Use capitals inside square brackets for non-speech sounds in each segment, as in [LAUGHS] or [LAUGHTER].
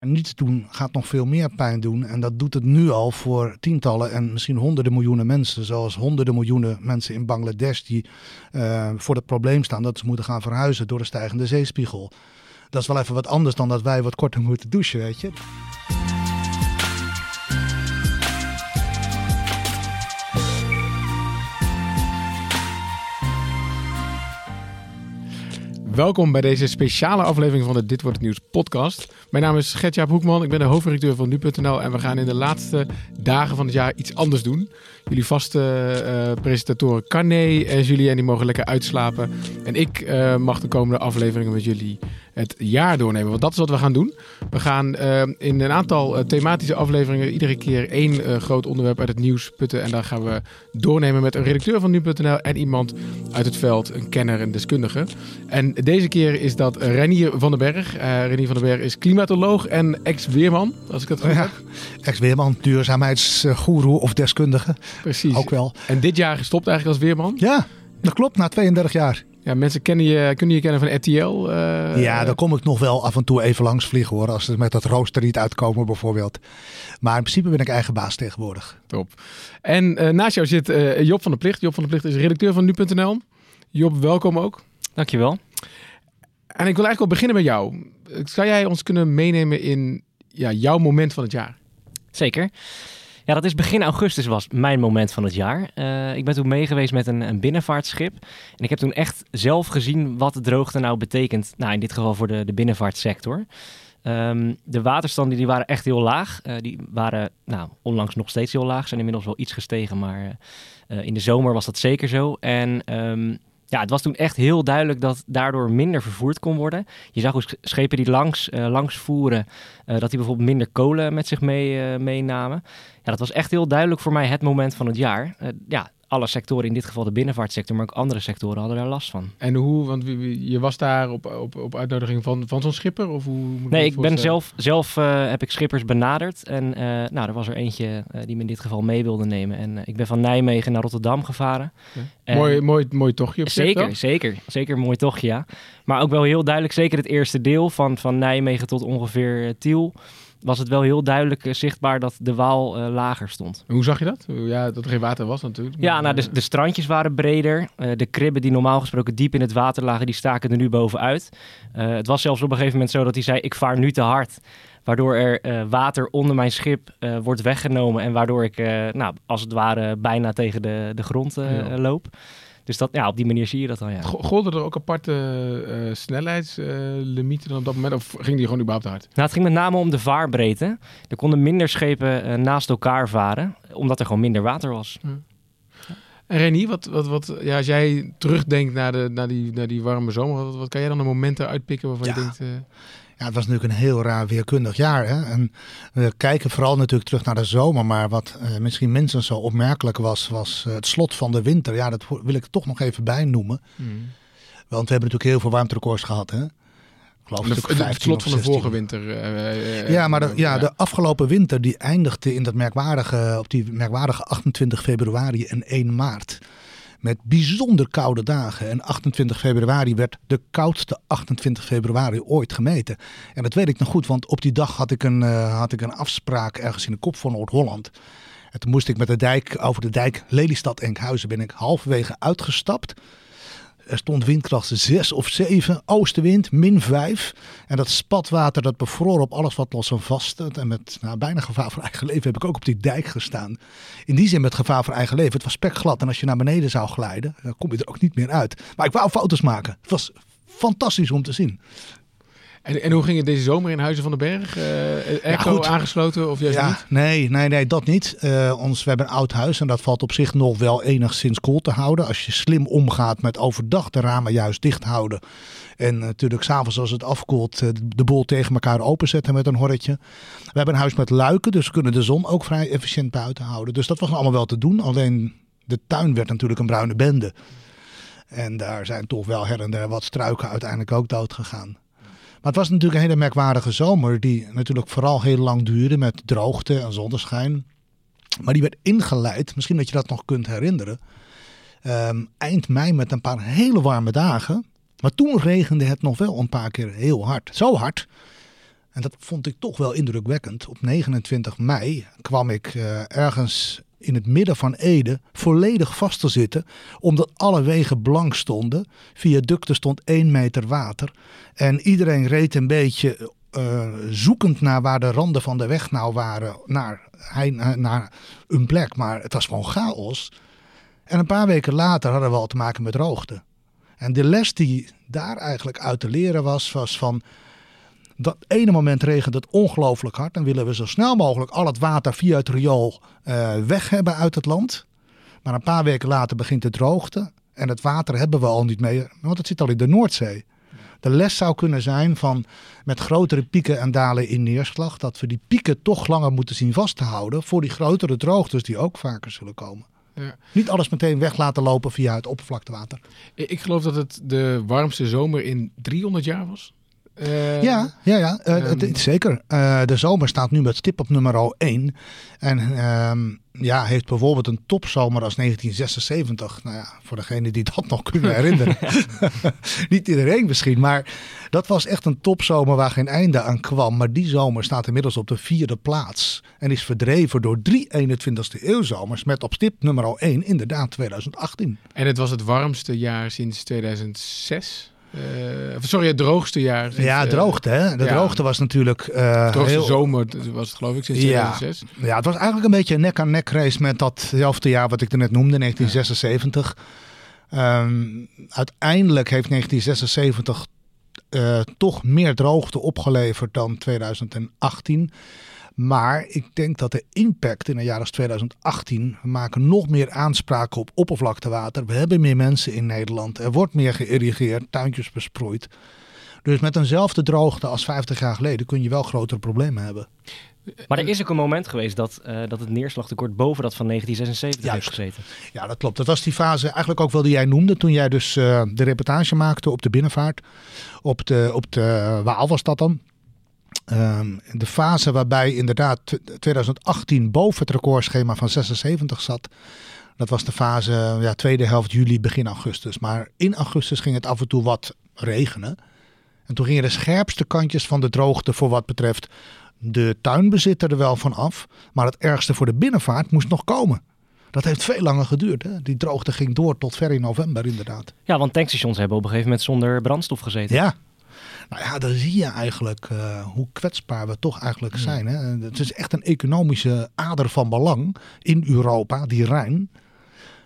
Niets doen gaat nog veel meer pijn doen. En dat doet het nu al voor tientallen en misschien honderden miljoenen mensen. Zoals honderden miljoenen mensen in Bangladesh die uh, voor het probleem staan dat ze moeten gaan verhuizen door de stijgende zeespiegel. Dat is wel even wat anders dan dat wij wat korter moeten douchen, weet je. Welkom bij deze speciale aflevering van de Dit Wordt Het Nieuws podcast. Mijn naam is Gertjaap Hoekman, ik ben de hoofdredacteur van Nu.nl en we gaan in de laatste dagen van het jaar iets anders doen. Jullie vaste uh, presentatoren Carné en Julien die mogen lekker uitslapen. En ik uh, mag de komende afleveringen met jullie het jaar doornemen. Want dat is wat we gaan doen. We gaan uh, in een aantal thematische afleveringen iedere keer één groot onderwerp uit het nieuws putten. En daar gaan we doornemen met een redacteur van Nu.nl en iemand uit het veld, een kenner, een deskundige. En deze keer is dat Renier van den Berg. Renier van den Berg is klimatoloog en ex-weerman, als ik het goed ja, heb. Ex-weerman, duurzaamheidsgoeroe of deskundige. Precies. Ook wel. En dit jaar gestopt eigenlijk als weerman? Ja, dat klopt, na 32 jaar. Ja, mensen kennen je, kunnen je kennen van RTL. Uh, ja, daar kom ik nog wel af en toe even langs vliegen hoor. Als ze met dat rooster niet uitkomen bijvoorbeeld. Maar in principe ben ik eigen baas tegenwoordig. Top. En uh, naast jou zit uh, Job van der Plicht. Job van der Plicht is redacteur van Nu.nl. Job, welkom ook. Dankjewel. En ik wil eigenlijk wel beginnen met jou. Zou jij ons kunnen meenemen in ja, jouw moment van het jaar? Zeker. Ja, dat is begin augustus was mijn moment van het jaar. Uh, ik ben toen meegeweest met een, een, binnenvaartschip. En ik heb toen echt zelf gezien wat de droogte nou betekent. Nou, in dit geval voor de, de binnenvaartsector. Um, de waterstanden die waren echt heel laag. Uh, die waren nou, onlangs nog steeds heel laag. Zijn inmiddels wel iets gestegen, maar uh, in de zomer was dat zeker zo. En um, ja, het was toen echt heel duidelijk dat daardoor minder vervoerd kon worden. Je zag hoe schepen die langs, uh, langs voeren, uh, dat die bijvoorbeeld minder kolen met zich mee, uh, meenamen. Ja, dat was echt heel duidelijk voor mij het moment van het jaar. ja, alle sectoren, in dit geval de binnenvaartsector, maar ook andere sectoren hadden daar last van. En hoe, want je was daar op, op, op uitnodiging van, van zo'n schipper? Of hoe moet nee, ik ben zelf, zelf uh, heb ik schippers benaderd. En uh, nou, er was er eentje uh, die me in dit geval mee wilde nemen. En ik ben van Nijmegen naar Rotterdam gevaren. Ja. En, mooi, mooi, mooi tochtje. Op zeker, zeker. Zeker een mooi tochtje, ja. Maar ook wel heel duidelijk, zeker het eerste deel van, van Nijmegen tot ongeveer Tiel was het wel heel duidelijk uh, zichtbaar dat de Waal uh, lager stond. Hoe zag je dat? Ja, dat er geen water was natuurlijk. Maar, ja, nou, de, de, strandjes waren breder. Uh, de kribben die normaal gesproken diep in het water lagen, die staken er nu bovenuit. het was zelfs op een gegeven moment zo dat hij zei, ik vaar nu te hard. Waardoor er water onder mijn schip wordt weggenomen en waardoor ik, nou, als het ware, bijna tegen de, de grond ja. loop. Dus dat, ja, op die manier zie je dat dan, ja. Golden er ook aparte uh, snelheidslimieten dan op dat moment? Of ging die gewoon überhaupt hard? Nou, het ging met name om de vaarbreedte. Er konden minder schepen uh, naast elkaar varen, omdat er gewoon minder water was. Hm. En Renie, wat, wat, wat, ja, als jij terugdenkt naar, de, naar, die, naar die warme zomer, wat, wat kan jij dan de momenten uitpikken waarvan ja. je denkt... Uh... Ja, het was natuurlijk een heel raar weerkundig jaar. Hè? En we kijken vooral natuurlijk terug naar de zomer. Maar wat uh, misschien minstens zo opmerkelijk was, was uh, het slot van de winter. Ja, dat wil ik toch nog even bij noemen. Mm. Want we hebben natuurlijk heel veel warmterecords gehad. Hè? Geloof de, de, het slot van de vorige winter. Uh, ja, maar de, ja, de afgelopen winter die eindigde in dat merkwaardige, op die merkwaardige 28 februari en 1 maart met bijzonder koude dagen. En 28 februari werd de koudste 28 februari ooit gemeten. En dat weet ik nog goed, want op die dag had ik een, uh, had ik een afspraak ergens in de kop van Noord-Holland. En toen moest ik met de dijk over de dijk Lelystad-Enkhuizen ben ik halverwege uitgestapt. Er stond windkracht 6 of 7, oostenwind min 5. En dat spatwater dat bevroor op alles wat los en vast. En met nou, bijna gevaar voor eigen leven heb ik ook op die dijk gestaan. In die zin met gevaar voor eigen leven. Het was spekglad en als je naar beneden zou glijden, dan kom je er ook niet meer uit. Maar ik wou foto's maken. Het was fantastisch om te zien. En, en hoe ging het deze zomer in Huizen van den Berg? Uh, Echo ja, aangesloten of juist ja, niet? Nee, nee, nee, dat niet. Uh, ons, we hebben een oud huis en dat valt op zich nog wel enigszins koel te houden. Als je slim omgaat met overdag de ramen juist dicht houden. En natuurlijk s'avonds als het afkoelt de boel tegen elkaar openzetten met een horretje. We hebben een huis met luiken, dus we kunnen de zon ook vrij efficiënt buiten houden. Dus dat was allemaal wel te doen. Alleen de tuin werd natuurlijk een bruine bende. En daar zijn toch wel her en der wat struiken uiteindelijk ook dood gegaan. Maar het was natuurlijk een hele merkwaardige zomer, die natuurlijk vooral heel lang duurde met droogte en zonneschijn. Maar die werd ingeleid, misschien dat je dat nog kunt herinneren, um, eind mei met een paar hele warme dagen. Maar toen regende het nog wel een paar keer heel hard. Zo hard En dat vond ik toch wel indrukwekkend. Op 29 mei kwam ik uh, ergens in het midden van Ede volledig vast te zitten, omdat alle wegen blank stonden. Viaducten stond één meter water. En iedereen reed een beetje uh, zoekend naar waar de randen van de weg nou waren, naar, naar een plek. Maar het was gewoon chaos. En een paar weken later hadden we al te maken met droogte. En de les die daar eigenlijk uit te leren was, was van dat ene moment regent het ongelooflijk hard. Dan willen we zo snel mogelijk al het water via het riool uh, weg hebben uit het land. Maar een paar weken later begint de droogte. En het water hebben we al niet meer, want het zit al in de Noordzee. De les zou kunnen zijn van met grotere pieken en dalen in neerslag, dat we die pieken toch langer moeten zien vast te houden voor die grotere droogtes die ook vaker zullen komen. Ja. Niet alles meteen weg laten lopen via het oppervlaktewater. Ik geloof dat het de warmste zomer in 300 jaar was. Uh, ja, ja, ja uh, zeker. Uh, de zomer staat nu met stip op nummer 1. En ehm, ja, heeft bijvoorbeeld een topzomer als 1976. Nou ja, voor degene die dat nog kunnen herinneren. [LAUGHS] [LAUGHS] Niet iedereen misschien, maar dat was echt een topzomer waar geen einde aan kwam. Maar die zomer staat inmiddels op de vierde plaats. En is verdreven door drie 21ste eeuwzomers met op stip nummer 1 inderdaad 2018. En het was het warmste jaar sinds 2006? Uh, sorry, het droogste jaar. ja, uh, droogte. Hè? De droogte was natuurlijk. Uh, droogste heel... zomer was het, geloof ik, sinds 2006. Ja, ja, het was eigenlijk een beetje een nek-aan-nek race met datzelfde jaar wat ik er net noemde, 1976. Ja. Um, uiteindelijk heeft 1976 toch meer droogte opgeleverd dan 2018. Maar ik denk dat de impact in jaar als 2018, we maken nog meer aanspraken op oppervlaktewater. We hebben meer mensen in Nederland. Er wordt meer geïrrigeerd, tuintjes besproeid. Dus met eenzelfde droogte als 50 jaar geleden kun je wel grotere problemen hebben. Maar er is ook een moment geweest dat, uh, dat het neerslagtekort boven dat van 1976 heeft gezeten. Ja, dat klopt. Dat was die fase eigenlijk ook wel die jij noemde toen jij dus uh, de reportage maakte op de binnenvaart. Op de, op de Waal was dat dan. Um, de fase waarbij inderdaad 2018 boven het recordschema van 76 zat. Dat was de fase ja, tweede helft juli, begin augustus. Maar in augustus ging het af en toe wat regenen. En toen gingen de scherpste kantjes van de droogte voor wat betreft de tuinbezitter er wel van af. Maar het ergste voor de binnenvaart moest nog komen. Dat heeft veel langer geduurd. Hè? Die droogte ging door tot ver in november inderdaad. Ja, want tankstations hebben op een gegeven moment zonder brandstof gezeten. Ja, nou ja, dan zie je eigenlijk uh, hoe kwetsbaar we toch eigenlijk zijn. Hè? Het is echt een economische ader van belang in Europa, die Rijn.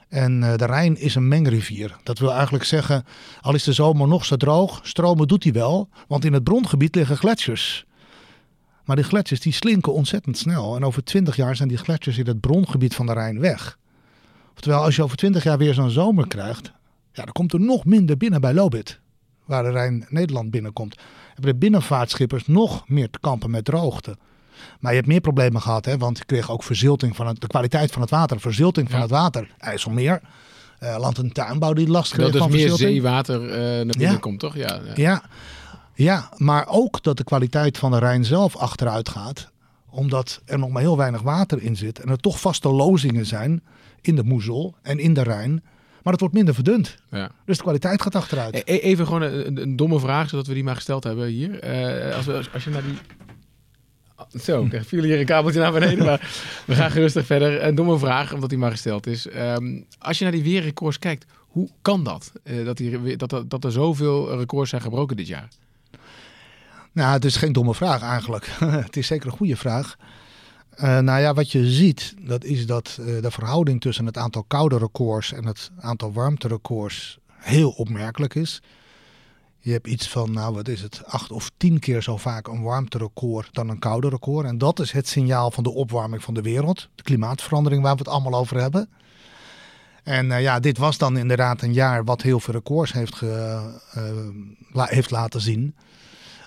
En uh, de Rijn is een mengrivier. Dat wil eigenlijk zeggen, al is de zomer nog zo droog, stromen doet hij wel. Want in het brongebied liggen gletsjers. Maar die gletsjers die slinken ontzettend snel. En over twintig jaar zijn die gletsjers in het brongebied van de Rijn weg. Oftewel, als je over twintig jaar weer zo'n zomer krijgt, ja, dan komt er nog minder binnen bij Lobit waar de Rijn Nederland binnenkomt, hebben de binnenvaartschippers nog meer te kampen met droogte. Maar je hebt meer problemen gehad, hè, want je kreeg ook verzilting van het, de kwaliteit van het water, verzilting van het water, IJsselmeer. Uh, land- en tuinbouw die last kreeg dat van dus meer zeewater uh, naar binnen ja. komt, toch? Ja, ja. ja. Ja, maar ook dat de kwaliteit van de Rijn zelf achteruit gaat. Omdat er nog maar heel weinig water in zit. En er toch vaste lozingen zijn in de Moezel en in de Rijn. Maar het wordt minder verdund. Ja. Dus de kwaliteit gaat achteruit. E even gewoon een, een, domme vraag, zodat we die maar gesteld hebben hier. Uh, als, we, als je naar die... Zo, er viel hier een kabeltje naar beneden, maar we gaan gerustig verder. Een domme vraag, omdat die maar gesteld is. Um, als je naar die weerrecords kijkt, hoe kan dat? Uh, dat, die, dat, dat, dat er zoveel records zijn gebroken dit jaar? Nou, het is geen domme vraag eigenlijk. [LAUGHS] het is zeker een goede vraag. Uh, nou ja, wat je ziet, dat is dat uh, de verhouding tussen het aantal koude records en het aantal warmte records heel opmerkelijk is. Je hebt iets van, nou wat is het, acht of tien keer zo vaak een warmterecord dan een koude record. En dat is het signaal van de opwarming van de wereld. De klimaatverandering waar we het allemaal over hebben. En uh, ja, dit was dan inderdaad een jaar wat heel veel records heeft, ge, heeft laten zien.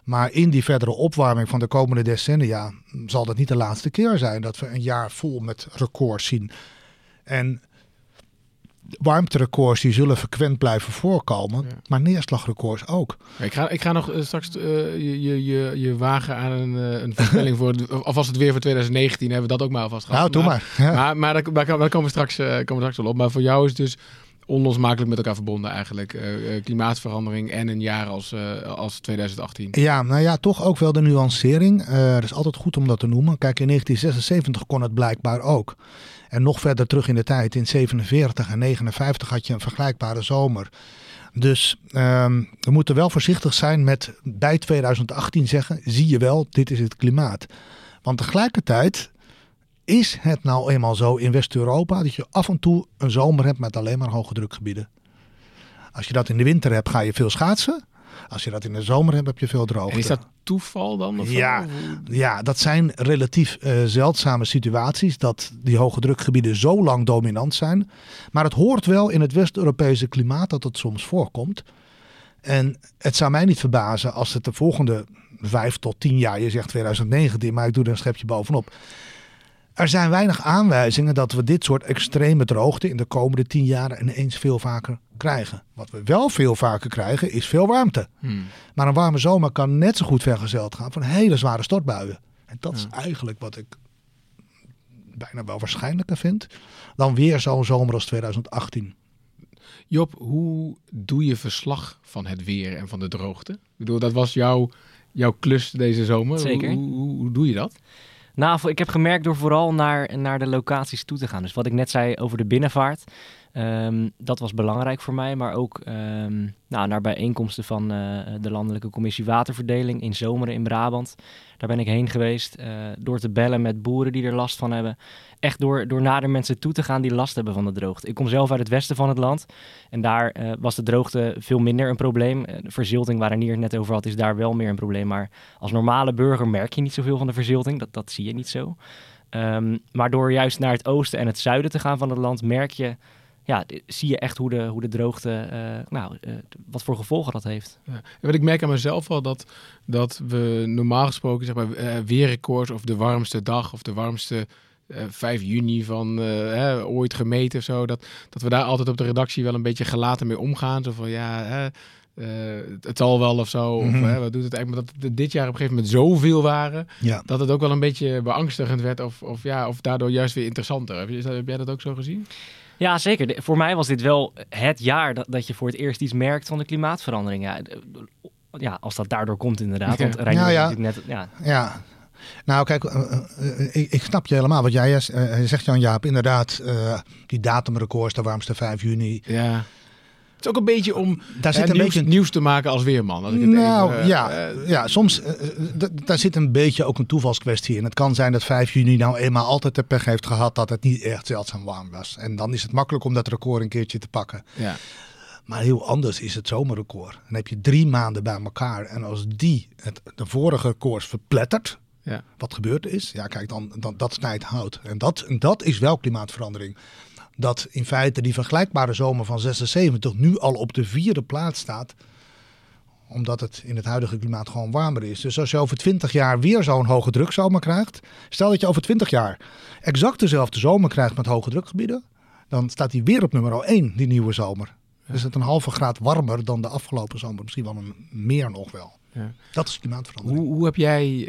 Maar in die verdere opwarming van de komende decennia zal dat niet de laatste keer zijn dat we een jaar vol met records zien. En warmterecords die zullen frequent blijven voorkomen, ja. maar neerslagrecords ook. Ja, ik, ga, ik ga nog uh, straks uh, je, je, je wagen aan een, uh, een voorspelling voor, alvast het weer voor 2019, hebben we dat ook maar alvast gehad. Nou, doe maar. Maar, ja. maar, maar, daar, daar, komen, we straks, komen we straks wel op. Maar voor jou is dus onlosmakelijk met elkaar verbonden eigenlijk. Uh, klimaatverandering en een jaar als, uh, als 2018. Ja, nou ja, toch ook wel de nuancering. Het is altijd goed om dat te noemen. Kijk, in 1976 kon het blijkbaar ook. En nog verder terug in de tijd, in 47 en 59 had je een vergelijkbare zomer. Dus um, we moeten wel voorzichtig zijn met bij 2018 zeggen, zie je wel, dit is het klimaat. Want tegelijkertijd is het nou eenmaal zo in West-Europa dat je af en toe een zomer hebt met alleen maar hoge drukgebieden. Als je dat in de winter hebt, ga je veel schaatsen. Als je dat in de zomer hebt, heb je veel droogte. En is dat toeval dan? Of ja, ja, dat zijn relatief uh, zeldzame situaties dat die hoge drukgebieden zo lang dominant zijn. Maar het hoort wel in het West-Europese klimaat dat het soms voorkomt. En het zou mij niet verbazen als het de volgende vijf tot tien jaar, je zegt 2019, maar ik doe er een schepje bovenop er zijn weinig aanwijzingen dat we dit soort extreme droogte in de komende tien jaar ineens veel vaker krijgen. Wat we wel veel vaker krijgen is veel warmte. Hmm. Maar een warme zomer kan net zo goed vergezeld gaan van hele zware stortbuien. En dat is eigenlijk wat ik bijna wel waarschijnlijker vind dan weer zo'n zomer als 2018. Job, hoe doe je verslag van het weer en van de droogte? Ik bedoel, dat was jouw, jouw klus deze zomer. Zeker. Hoe, hoe, hoe doe je dat? Nou, ik heb gemerkt door vooral naar, naar de locaties toe te gaan. Dus wat ik net zei over de binnenvaart. Um, dat was belangrijk voor mij, maar ook um, nou, naar bijeenkomsten van uh, de Landelijke Commissie Waterverdeling in Zomeren in Brabant. Daar ben ik heen geweest uh, door te bellen met boeren die er last van hebben. Echt door, door naar de mensen toe te gaan die last hebben van de droogte. Ik kom zelf uit het westen van het land en daar uh, was de droogte veel minder een probleem. Verzilting waar Renier het net over had is daar wel meer een probleem. Maar als normale burger merk je niet zoveel van de verzilting, dat, dat zie je niet zo. Um, maar door juist naar het oosten en het zuiden te gaan van het land merk je ja, zie je echt hoe de, hoe de droogte, uh, nou, uh, wat voor gevolgen dat heeft. Ja. En wat ik merk aan mezelf al, dat, dat we normaal gesproken, zeg maar, uh, weerrecords of de warmste dag of de warmste 5 juni van ooit gemeten of zo, dat, dat we daar altijd op de redactie wel een beetje gelaten mee omgaan. Zo van, ja, uh, het zal wel of zo. Mm -hmm. Of mhm. hè, wat doet het eigenlijk? Maar dat dit jaar op een gegeven moment zoveel waren. Ja. Dat het ook wel een beetje beangstigend werd. Of, of, ja, of daardoor juist weer interessanter. Heb, je, heb jij dat ook zo gezien? Ja, zeker. voor mij was dit wel het jaar dat, dat je voor het eerst iets merkt van de klimaatverandering. Ja, ja als dat daardoor komt inderdaad. Want ja, ja, ja. Net, ja. ja. Nou, kijk, uh, uh, ik, ik, snap je helemaal. Wat jij zegt, Jan-Jaap, inderdaad, die datumrecords, de warmste 5 juni. Ja is ook een beetje om daar zit een nieuws, beetje... nieuws te maken als weerman. Als ik het nou even, ja, uh, ja, soms uh, daar zit een beetje ook een toevalskwestie in. Het kan zijn dat 5 juni nou eenmaal altijd de pech heeft gehad dat het niet echt zeldzaam warm was. En dan is het makkelijk om dat record een keertje te pakken. Ja. Maar heel anders is het zomerrecord. Dan heb je drie maanden bij elkaar. En als die het, de vorige records verplettert, ja. wat gebeurd is, ja, kijk, dan, dan dat snijdt hout. En dat, dat is wel klimaatverandering dat in feite die vergelijkbare zomer van 76 nu al op de vierde plaats staat. Omdat het in het huidige klimaat gewoon warmer is. Dus als je over 20 jaar weer zo'n hoge drukzomer krijgt. Stel dat je over 20 jaar exact dezelfde zomer krijgt met hoge drukgebieden. Dan staat die weer op nummer 1, die nieuwe zomer. Ja. Dus het een halve graad warmer dan de afgelopen zomer. Misschien wel een meer nog wel. Ja. Dat is klimaatverandering. Hoe, hoe heb jij uh,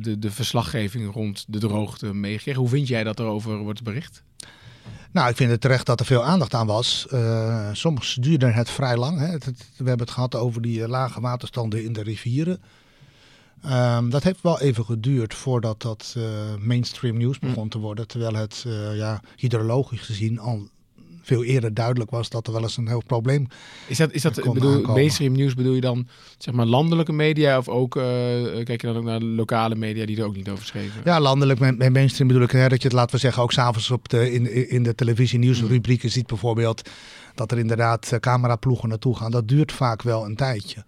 de, de verslaggeving rond de droogte meegekregen? Hoe vind jij dat er over wordt bericht? Nou, ik vind het terecht dat er veel aandacht aan was. Uh, soms duurde het vrij lang. Hè. we hebben het gehad over die eh, lage waterstanden in de rivieren. Um, dat heeft wel even geduurd voordat dat uh, mainstream nieuws hm. begon te worden. Terwijl het ja, hydrologisch gezien al veel eerder duidelijk was dat er wel eens een heel probleem Is dat, is dat bedoel, mainstream nieuws bedoel je dan zeg maar landelijke media of ook uh, kijk je dan ook naar lokale media die er ook niet over schreven? Ja, landelijk met mainstream bedoel ik hè, dat je het laten we zeggen ook s'avonds op de, in, in de televisie nieuwsrubrieken mm. ziet bijvoorbeeld dat er inderdaad cameraploegen naartoe gaan. Dat duurt vaak wel een tijdje.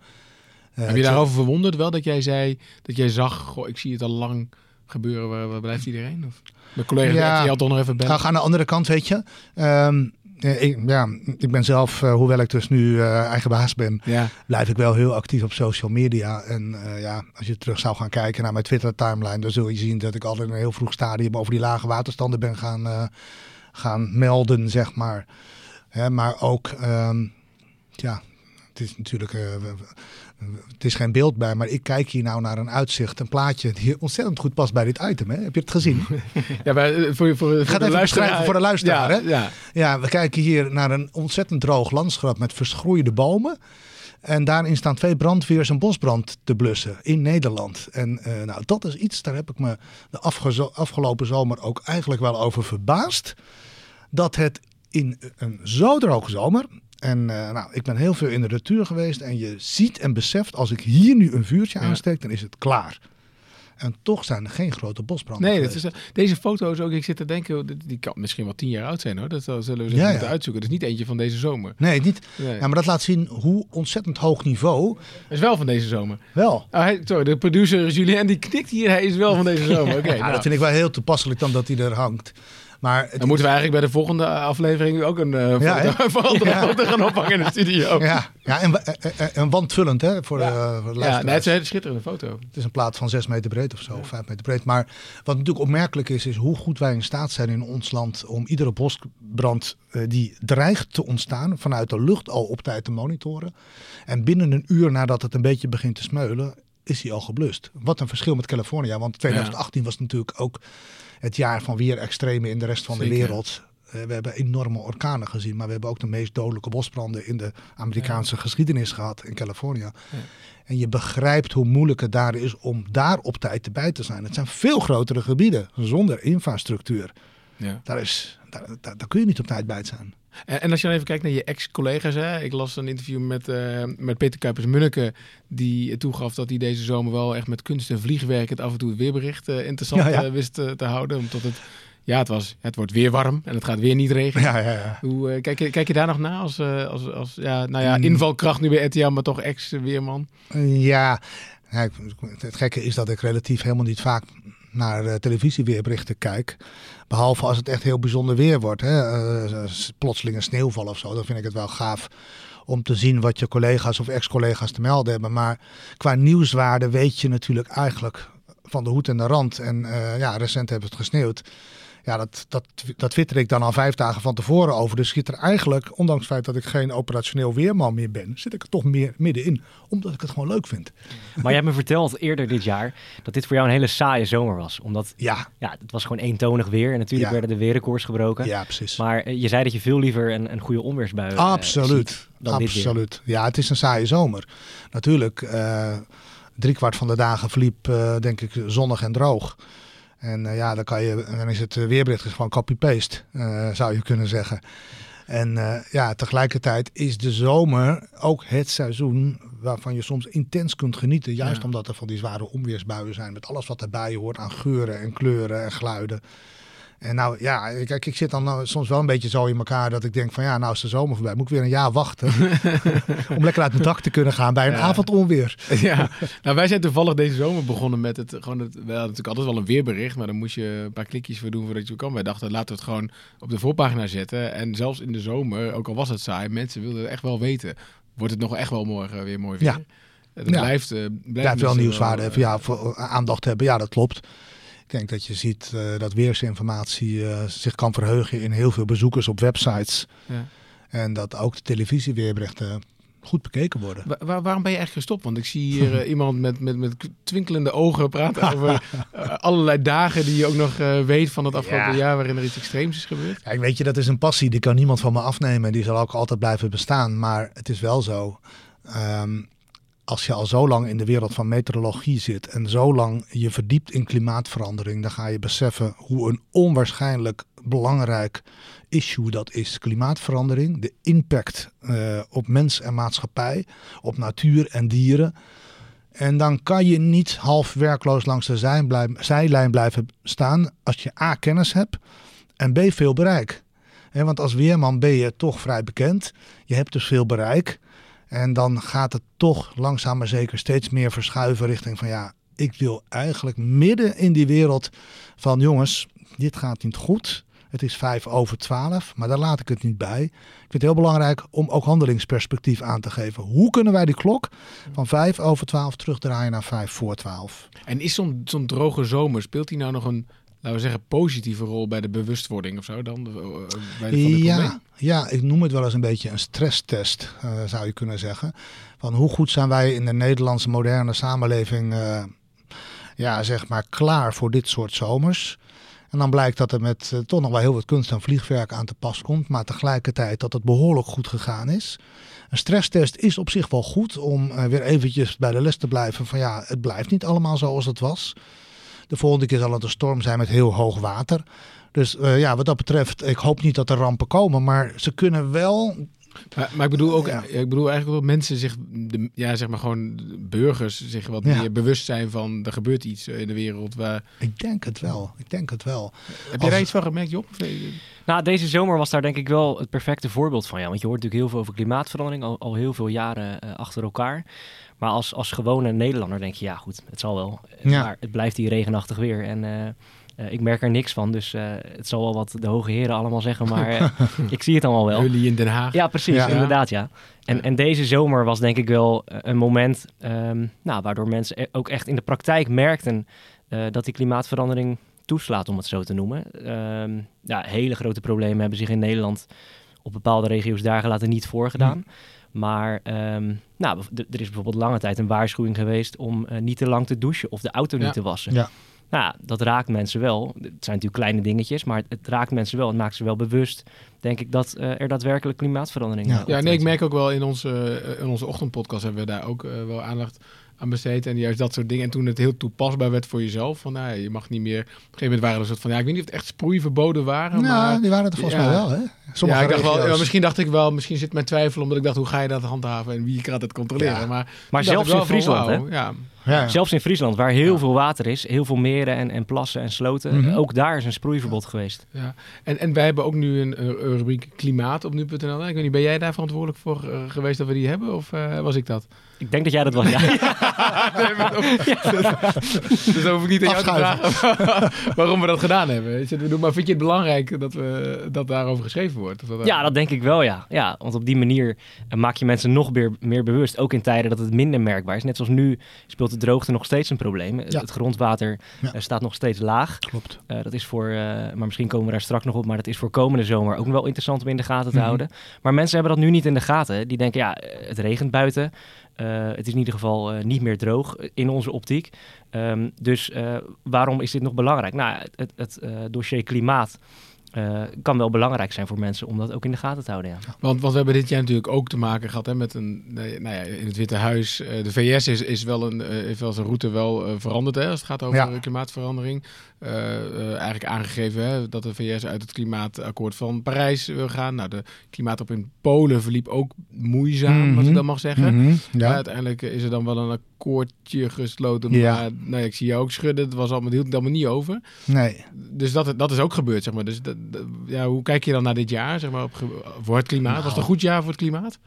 Uh, Heb je daarover verwonderd wel dat jij zei dat jij zag, goh, ik zie het al lang gebeuren, waar, waar blijft iedereen? Of? Mijn collega ja, die had toch nog even bellen. Ga aan de andere kant, weet je. Um, ik, ja, ik ben zelf, uh, hoewel ik dus nu uh, eigen baas ben, ja. blijf ik wel heel actief op social media. En uh, ja, als je terug zou gaan kijken naar mijn Twitter-timeline, dan zul je zien dat ik altijd in een heel vroeg stadium over die lage waterstanden ben gaan, gaan melden, zeg maar. Hè, maar ook, um, ja, het is natuurlijk, het is geen beeld bij, maar ik kijk hier nou naar een uitzicht, een plaatje die ontzettend goed past bij dit item. Hè? Heb je het gezien? [LAUGHS] ja, maar voor, voor, voor, voor de luisteraar. Voor de luisteraar ja, hè? Ja. ja, we kijken hier naar een ontzettend droog landschap met verschroeide bomen. En daarin staan twee brandweers een bosbrand te blussen in Nederland. En uh, nou, dat is iets, daar heb ik me de afgelopen zomer ook eigenlijk wel over verbaasd. Dat het in een zo droge zomer. En uh, nou, ik ben heel veel in de natuur geweest. En je ziet en beseft, als ik hier nu een vuurtje ja. aansteek, dan is het klaar. En toch zijn er geen grote bosbranden. Nee, dat is, deze foto's ook. Ik zit te denken, die kan misschien wel tien jaar oud zijn hoor. Dat zullen we ja, moeten uitzoeken. Dat is niet eentje van deze zomer. Nee, niet. Nee. Ja, maar dat laat zien hoe ontzettend hoog niveau. Is wel van deze zomer. Wel. Oh, hij, sorry, de producer Julien die knikt hier. Hij is wel van deze [LAUGHS] zomer. Oké. nou. dat vind ik wel heel toepappelijk dan dat hij er hangt. Maar dan moeten we eigenlijk bij de volgende aflevering ook een uh, ja, foto, [LAUGHS] ja. [LAUGHS] foto gaan ophangen in de studio. Ja, ja en, en, en wandvullend hè, voor, ja. de, voor de Ja, nee, het is een hele schitterende foto. Het is een plaat van 6 meter breed of zo, 5 meter breed. Maar wat natuurlijk opmerkelijk is, is hoe goed wij in staat zijn in ons land om iedere bosbrand uh, die dreigt te ontstaan vanuit de lucht al op tijd te monitoren. En binnen een uur nadat het een beetje begint te smeulen, is hij al geblust. Wat een verschil met Californië, want 2018 was natuurlijk ook het jaar van weer extreme in de rest van Zeker. de wereld. Uh, we hebben enorme orkanen gezien, maar we hebben ook de meest dodelijke bosbranden in de Amerikaanse ja. geschiedenis gehad in Californië. Ja. En je begrijpt hoe moeilijk het daar is om daar op tijd bij te zijn. Het zijn veel grotere gebieden zonder infrastructuur. Ja. Daar, is, daar, daar, daar kun je niet op tijd bij zijn. En, als je dan even kijkt naar je ex-collega's. Hè? Ik las een interview met, uh, met Peter Kuipers-Munneke. Die toegaf dat hij deze zomer wel echt met kunst en vliegwerk... het af en toe het weerbericht uh, interessant ja, ja. Uh, wist te houden. Omdat het, ja, het, was, het wordt weer warm en het gaat weer niet regenen. Ja, ja, ja. Hoe, kijk, je, kijk je daar nog na als, als, als ja, nou ja, invalkracht nu bij RTL, maar toch ex-weerman? Ja, het gekke is dat ik relatief helemaal niet vaak naar uh, televisieweerberichten kijk. Behalve als het echt heel bijzonder weer wordt. Hè? Uh, plotseling een sneeuwval of zo. Dan vind ik het wel gaaf om te zien wat je collega's of ex-collega's te melden hebben. Maar qua nieuwswaarde weet je natuurlijk eigenlijk van de hoed en de rand. En uh, ja, recent hebben het gesneeuwd. Ja, dat, dat, dat twitter ik dan al vijf dagen van tevoren over. Dus zit er eigenlijk, ondanks het feit dat ik geen operationeel weerman meer ben, zit ik er toch meer middenin. Omdat ik het gewoon leuk vind. Maar jij hebt me verteld eerder dit jaar dat dit voor jou een hele saaie zomer was. Omdat ja. Ja, het was gewoon eentonig weer. En natuurlijk Ja. werden de weerrecords gebroken. Ja, precies. Maar eh, je zei dat je veel liever een, een goede onweersbui eh, Absoluut. Absoluut. Ja, het is een saaie zomer. Natuurlijk, eh driekwart van de dagen verliep, eh, denk ik, zonnig en droog. En eh, ja, dan, kan je, dan is het eh, weerbericht gewoon copy-paste, eh, zou je kunnen zeggen. En ja, tegelijkertijd is de zomer ook het seizoen waarvan je soms intens kunt genieten. Juist Ja. omdat er van die zware onweersbuien zijn. Met alles wat erbij hoort aan geuren en kleuren en geluiden. En nou ja, kijk, ik zit dan nou soms wel een beetje zo in elkaar dat ik denk van ja, nou is de zomer voorbij. Moet ik weer een jaar wachten [LAUGHS] om lekker uit mijn dak te kunnen gaan bij een Ja. avondonweer. [LAUGHS] Ja, nou wij zijn toevallig deze zomer begonnen met het gewoon het, we hadden natuurlijk altijd wel een weerbericht, maar dan moest je een paar klikjes voor doen voordat je kwam. Wij dachten laten we het gewoon op de voorpagina zetten en zelfs in de zomer, ook al was het saai, mensen wilden het echt wel weten. Wordt het nog echt wel morgen weer mooi weer? Ja. Het Ja. blijft, eh, blijft, Blijft wel mensen nieuwswaarde hebben. eh, Ja, voor aandacht hebben. Ja, dat klopt. Ik denk dat je ziet eh, dat weersinformatie eh, zich kan verheugen in heel veel bezoekers op websites. ja. En dat ook de televisieweerberichten goed bekeken worden. Wa- waar- waarom ben je eigenlijk gestopt? Want ik zie hier eh, [LAUGHS] iemand met, met, met twinkelende ogen praten [LAUGHS] over allerlei dagen die je ook nog weet van het afgelopen Ja. jaar waarin er iets extreems is gebeurd. Kijk, weet je, dat is een passie. Die kan niemand van me afnemen. Die zal ook altijd blijven bestaan. Maar het is wel zo. ehm, als je al zo lang in de wereld van meteorologie zit en zo lang je verdiept in klimaatverandering, dan ga je beseffen hoe een onwaarschijnlijk belangrijk issue dat is. Klimaatverandering, de impact eh, op mens en maatschappij, op natuur en dieren. En dan kan je niet half werkloos langs de zijlijn blijven staan als je A, kennis hebt en B, veel bereik. Want als weerman ben je toch vrij bekend. Je hebt dus veel bereik. En dan gaat het toch langzaam maar zeker steeds meer verschuiven richting van ja, ik wil eigenlijk midden in die wereld van jongens, dit gaat niet goed. Het is vijf over twaalf, maar daar laat ik het niet bij. Ik vind het heel belangrijk om ook handelingsperspectief aan te geven. Hoe kunnen wij die klok van vijf over twaalf terugdraaien naar vijf voor twaalf? En is zo'n zo'n droge zomer, speelt die nou nog een laten we zeggen, positieve rol bij de bewustwording of zo dan? eh, Bij de, van dit Ja, probleem? ja, ik noem het wel eens een beetje een stresstest, eh, zou je kunnen zeggen. Van hoe goed zijn wij in de Nederlandse moderne samenleving, eh, ja, zeg maar, klaar voor dit soort zomers. En dan blijkt dat er met toch nog wel heel wat kunst en vliegwerk aan te pas komt, maar tegelijkertijd dat het behoorlijk goed gegaan is. Een stresstest is op zich wel goed om weer eventjes bij de les te blijven van ja, het blijft niet allemaal zoals het was. De volgende keer zal het een storm zijn met heel hoog water. Dus eh, ja, wat dat betreft, ik hoop niet dat er rampen komen, maar ze kunnen wel. Maar, maar ik bedoel ook, Ja. ik bedoel eigenlijk dat mensen zich, de, ja, zeg maar gewoon de burgers zich wat Ja. meer bewust zijn van er gebeurt iets in de wereld. Waar, Ik denk het wel. Ik denk het wel. heb je daar iets van gemerkt, Job? Nee? Nou, deze zomer was daar denk ik wel het perfecte voorbeeld van. Ja, want je hoort natuurlijk heel veel over klimaatverandering, al, al heel veel jaren eh, achter elkaar. Maar als, als gewone Nederlander denk je, ja goed, het zal wel. Ja. Maar het blijft hier regenachtig weer. En eh, eh, ik merk er niks van, dus eh, het zal wel wat de hoge heren allemaal zeggen. Maar eh, [LAUGHS] ik zie het allemaal wel. Jullie in Den Haag. Ja, precies, Ja. inderdaad, ja. En, Ja. en deze zomer was denk ik wel een moment ehm, nou, waardoor mensen ook echt in de praktijk merkten eh, dat die klimaatverandering toeslaat, om het zo te noemen. Ehm, ja, hele grote problemen hebben zich in Nederland op bepaalde regio's daar gelaten niet voorgedaan. Maar ehm, nou, er is bijvoorbeeld lange tijd een waarschuwing geweest om niet te lang te douchen of de auto Ja. niet te wassen. Ja. Nou, ja, dat raakt mensen wel. Het zijn natuurlijk kleine dingetjes, maar het, het raakt mensen wel. Het maakt ze wel bewust, denk ik, dat eh, er daadwerkelijk klimaatverandering Ja. Ja, nee, ik merk ook wel in onze, eh, in onze ochtendpodcast hebben we daar ook eh, wel aandacht aan besteed. En juist dat soort dingen. En toen het heel toepasbaar werd voor jezelf. Van, nou, je mag niet meer... Op een gegeven moment waren er een soort van... Ja, ik weet niet of het echt sproeiverboden waren. Nou, maar, die waren er volgens ja. mij wel, hè? Sommige ja, ik dacht wel, misschien dacht ik wel, misschien zit mijn twijfel omdat ik dacht, hoe ga je dat handhaven en wie gaat het controleren? Ja. Maar, Maar zelfs wel in van, Friesland, hè? wauw, Ja, Ja. Zelfs in Friesland, waar heel Ja. veel water is, heel veel meren en, en plassen en sloten, Mhm. ook daar is een sproeiverbod geweest. ja. En, en wij hebben ook nu een, eh, rubriek klimaat op nu.nl. Ik weet niet, ben jij daar verantwoordelijk voor eh, geweest dat we die hebben? Of eh, was ik dat? Ik denk dat jij dat was, ja. [LAUGHS] Dus hoef ik niet aan jou te vragen [LAUGHS] waarom we dat gedaan hebben. Maar vind je het belangrijk dat, we, dat daarover geschreven wordt? Of dat Ja, dat denk ik wel, ja. ja want op die manier eh, maak je mensen nog meer, meer bewust. Ook in tijden dat het minder merkbaar is. Net zoals nu speelt de droogte nog steeds een probleem. Ja. Het grondwater Ja. eh, staat nog steeds laag. Klopt. Eh, dat is voor, eh, maar misschien komen we daar straks nog op, maar dat is voor komende zomer ook wel interessant om in de gaten te Mhm. houden. Maar mensen hebben dat nu niet in de gaten. Die denken, ja, het regent buiten. Het is in ieder geval niet meer droog in onze optiek. Ehm, dus waarom is dit nog belangrijk? Nou, het, het, dossier klimaat eh, kan wel belangrijk zijn voor mensen om dat ook in de gaten te houden. Ja. Want, want we hebben dit jaar natuurlijk ook te maken gehad hè, met een, nou ja, in het Witte Huis. eh, de VS is, is wel een, eh, heeft wel zijn route wel eh, veranderd hè, als het gaat over Ja. klimaatverandering. Eh, eh, eigenlijk aangegeven hè, dat de VS uit het klimaatakkoord van Parijs wil gaan. Nou, de klimaatop in Polen verliep ook moeizaam, als ik Mhm. dat mag zeggen. Ja. Ja. uiteindelijk is er dan wel een akkoordje gesloten. Ja. Maar nou ja, ik zie jou ook schudden. Het was allemaal, het hield het allemaal niet over. Nee. Dus dat, dat is ook gebeurd, zeg maar. Dus dat- ja, hoe kijk je dan naar dit jaar, zeg maar, op, voor het klimaat? Was het een Nou. goed jaar voor het klimaat?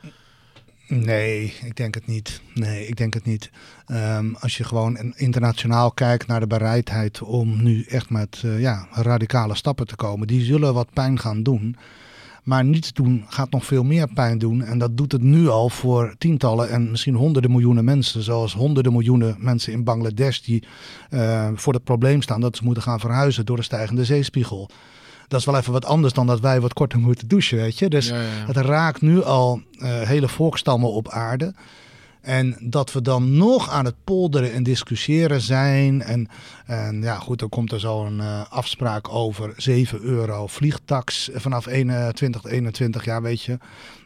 Nee, ik denk het niet. Nee, ik denk het niet. Ehm, als je gewoon in- internationaal kijkt naar de bereidheid om nu echt met eh, ja, radicale stappen te komen, die zullen wat pijn gaan doen. Maar niets doen gaat nog veel meer pijn doen. En dat doet het nu al voor tientallen en misschien honderden miljoenen mensen. Zoals honderden miljoenen mensen in Bangladesh die eh, voor het probleem staan dat ze moeten gaan verhuizen door de stijgende zeespiegel. Dat is wel even wat anders dan dat wij wat korter moeten douchen, weet je. Dus ja, ja, ja. het raakt nu al eh, hele volkstammen op aarde. En dat we dan nog aan het polderen en discussiëren zijn. En, en ja, goed, dan komt er zo'n eh, afspraak over 7 euro vliegtax vanaf 21, 21 jaar, weet je.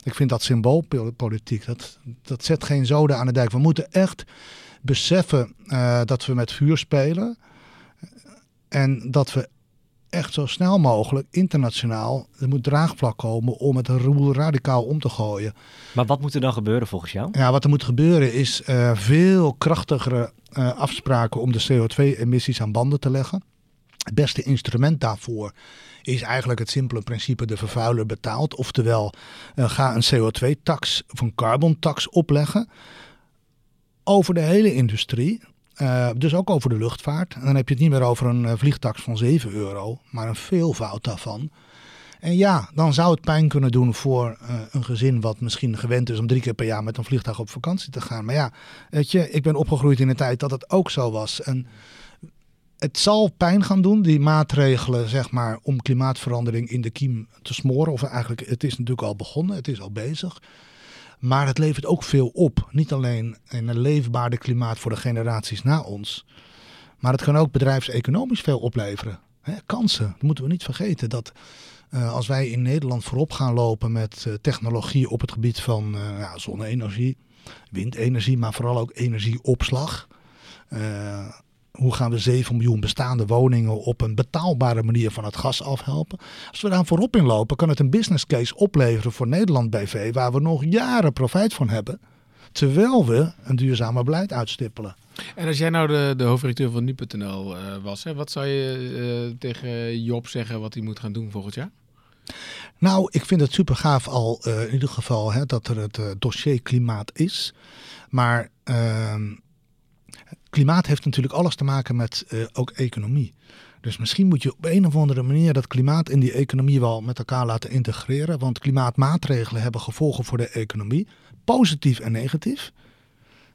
Ik vind dat symboolpolitiek. Dat, dat zet geen zoden aan de dijk. We moeten echt beseffen eh, dat we met vuur spelen. En dat we echt zo snel mogelijk internationaal, er moet draagvlak komen om het roer radicaal om te gooien. Maar wat moet er dan gebeuren volgens jou? Ja, wat er moet gebeuren is eh, veel krachtigere eh, afspraken om de CO2-emissies aan banden te leggen. Het beste instrument daarvoor is eigenlijk het simpele principe de vervuiler betaalt. Oftewel, eh, ga een CO2-tax of een carbon-tax opleggen over de hele industrie. Eh, dus ook over de luchtvaart. En dan heb je het niet meer over een eh, vliegtax van 7 euro, maar een veelvoud daarvan. En ja, dan zou het pijn kunnen doen voor eh, een gezin wat misschien gewend is om drie keer per jaar met een vliegtuig op vakantie te gaan. Maar ja, weet je, ik ben opgegroeid in een tijd dat het ook zo was. En het zal pijn gaan doen, die maatregelen, zeg maar, om klimaatverandering in de kiem te smoren. Of eigenlijk, het is natuurlijk al begonnen, het is al bezig. Maar het levert ook veel op. Niet alleen een leefbaarder klimaat voor de generaties na ons. Maar het kan ook bedrijfseconomisch veel opleveren. Kansen, dat moeten we niet vergeten. Dat uh, als wij in Nederland voorop gaan lopen met uh, technologie op het gebied van uh, ja, zonne-energie, windenergie, maar vooral ook energieopslag. Hoe gaan we 7 miljoen bestaande woningen op een betaalbare manier van het gas afhelpen? Als we daar voorop in lopen, kan het een business case opleveren voor Nederland BV, waar we nog jaren profijt van hebben. Terwijl we een duurzamer beleid uitstippelen. En als jij nou de, de hoofdredacteur van nu.nl uh, was, hè, wat zou je uh, tegen Job zeggen wat hij moet gaan doen volgend jaar? Nou, ik vind het super gaaf al uh, in ieder geval hè, dat er het dossier klimaat is. Maar ehm, klimaat heeft natuurlijk alles te maken met ook economie. Dus misschien moet je op een of andere manier dat klimaat in die economie wel met elkaar laten integreren. Want klimaatmaatregelen hebben gevolgen voor de economie, positief en negatief.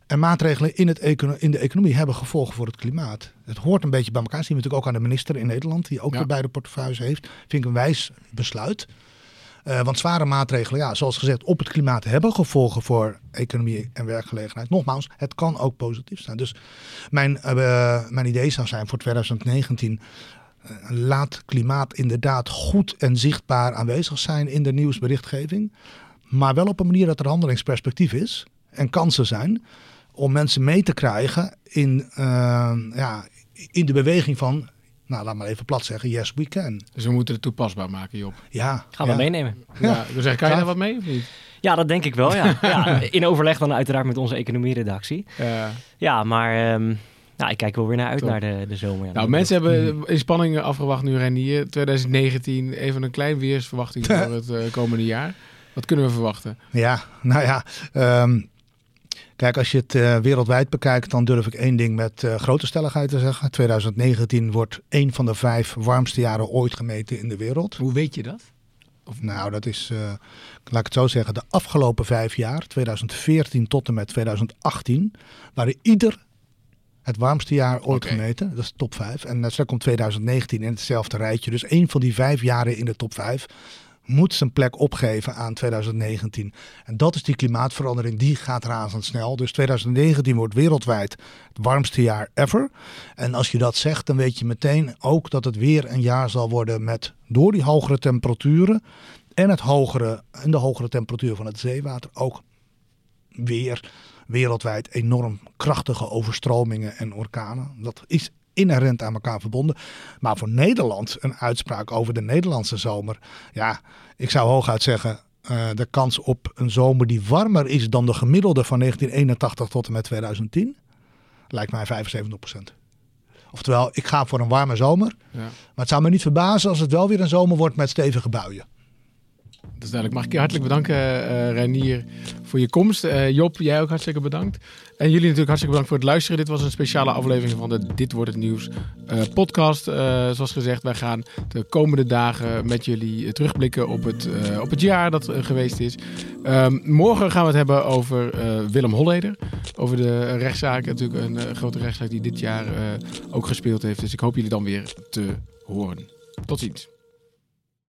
En maatregelen in, het in de economie hebben gevolgen voor het klimaat. Het hoort een beetje bij elkaar. Dat zien we natuurlijk ook aan de minister in Nederland, die ook ja. weer beide portefeuilles heeft. Vind ik een wijs besluit. Uh, want zware maatregelen, ja, zoals gezegd, op het klimaat hebben gevolgen voor economie en werkgelegenheid. Nogmaals, het kan ook positief zijn. Dus mijn, uh, mijn idee zou zijn voor 2019. Uh, laat klimaat inderdaad goed en zichtbaar aanwezig zijn in de nieuwsberichtgeving. Maar wel op een manier dat er handelingsperspectief is en kansen zijn om mensen mee te krijgen in, ja, in de beweging van, nou laat maar even plat zeggen, yes we can. Dus we moeten het toepasbaar maken, Job. Ja. Gaan ja. we meenemen. Ja, dus zeg, kan je daar wat mee of niet? Ja, dat denk ik wel, ja. [LAUGHS] ja in overleg dan uiteraard met onze economieredactie. Ja, ja maar... Um, nou, ik kijk wel weer naar uit Top. naar de, de zomer. Nou, mensen hebben in spanning afgewacht nu Renier. 2019, even een klein weersverwachting [LAUGHS] voor het uh, komende jaar. Wat kunnen we verwachten? Ja, nou ja... Um, Kijk, als je het uh, wereldwijd bekijkt, dan durf ik één ding met uh, grote stelligheid te zeggen. 2019 wordt één van de vijf warmste jaren ooit gemeten in de wereld. Hoe weet je dat? Of... Nou, dat is, uh, laat ik het zo zeggen, de afgelopen vijf jaar, 2014 tot en met 2018, waren ieder het warmste jaar ooit okay. gemeten. Dat is top 5. En zo komt 2019 in hetzelfde rijtje. Dus één van die vijf jaren in de top 5 moet zijn plek opgeven aan 2019. En dat is die klimaatverandering, die gaat razendsnel. Dus 2019 wordt wereldwijd het warmste jaar ever. En als je dat zegt, dan weet je meteen ook dat het weer een jaar zal worden met door die hogere temperaturen en, het hogere, en de hogere temperatuur van het zeewater ook weer wereldwijd enorm krachtige overstromingen en orkanen. Dat is inherent aan elkaar verbonden. Maar voor Nederland een uitspraak over de Nederlandse zomer. Ja, ik zou hooguit zeggen. Uh, de kans op een zomer die warmer is dan de gemiddelde van 1981 tot en met 2010 lijkt mij 75% Oftewel, ik ga voor een warme zomer. Ja. Maar het zou me niet verbazen als het wel weer een zomer wordt met stevige buien. Dat is duidelijk. Mag ik je hartelijk bedanken, uh, voor je komst. Uh, Job, jij ook hartstikke bedankt. En jullie natuurlijk hartstikke bedankt voor het luisteren. Dit was een speciale aflevering van de Dit Wordt Het Nieuws podcast. Zoals gezegd, wij gaan de komende dagen met jullie terugblikken op het, op het jaar dat geweest is. Um, morgen gaan we het hebben over Willem Holleder. Over de rechtszaak. Natuurlijk een grote rechtszaak die dit jaar ook gespeeld heeft. Dus ik hoop jullie dan weer te horen. Tot ziens.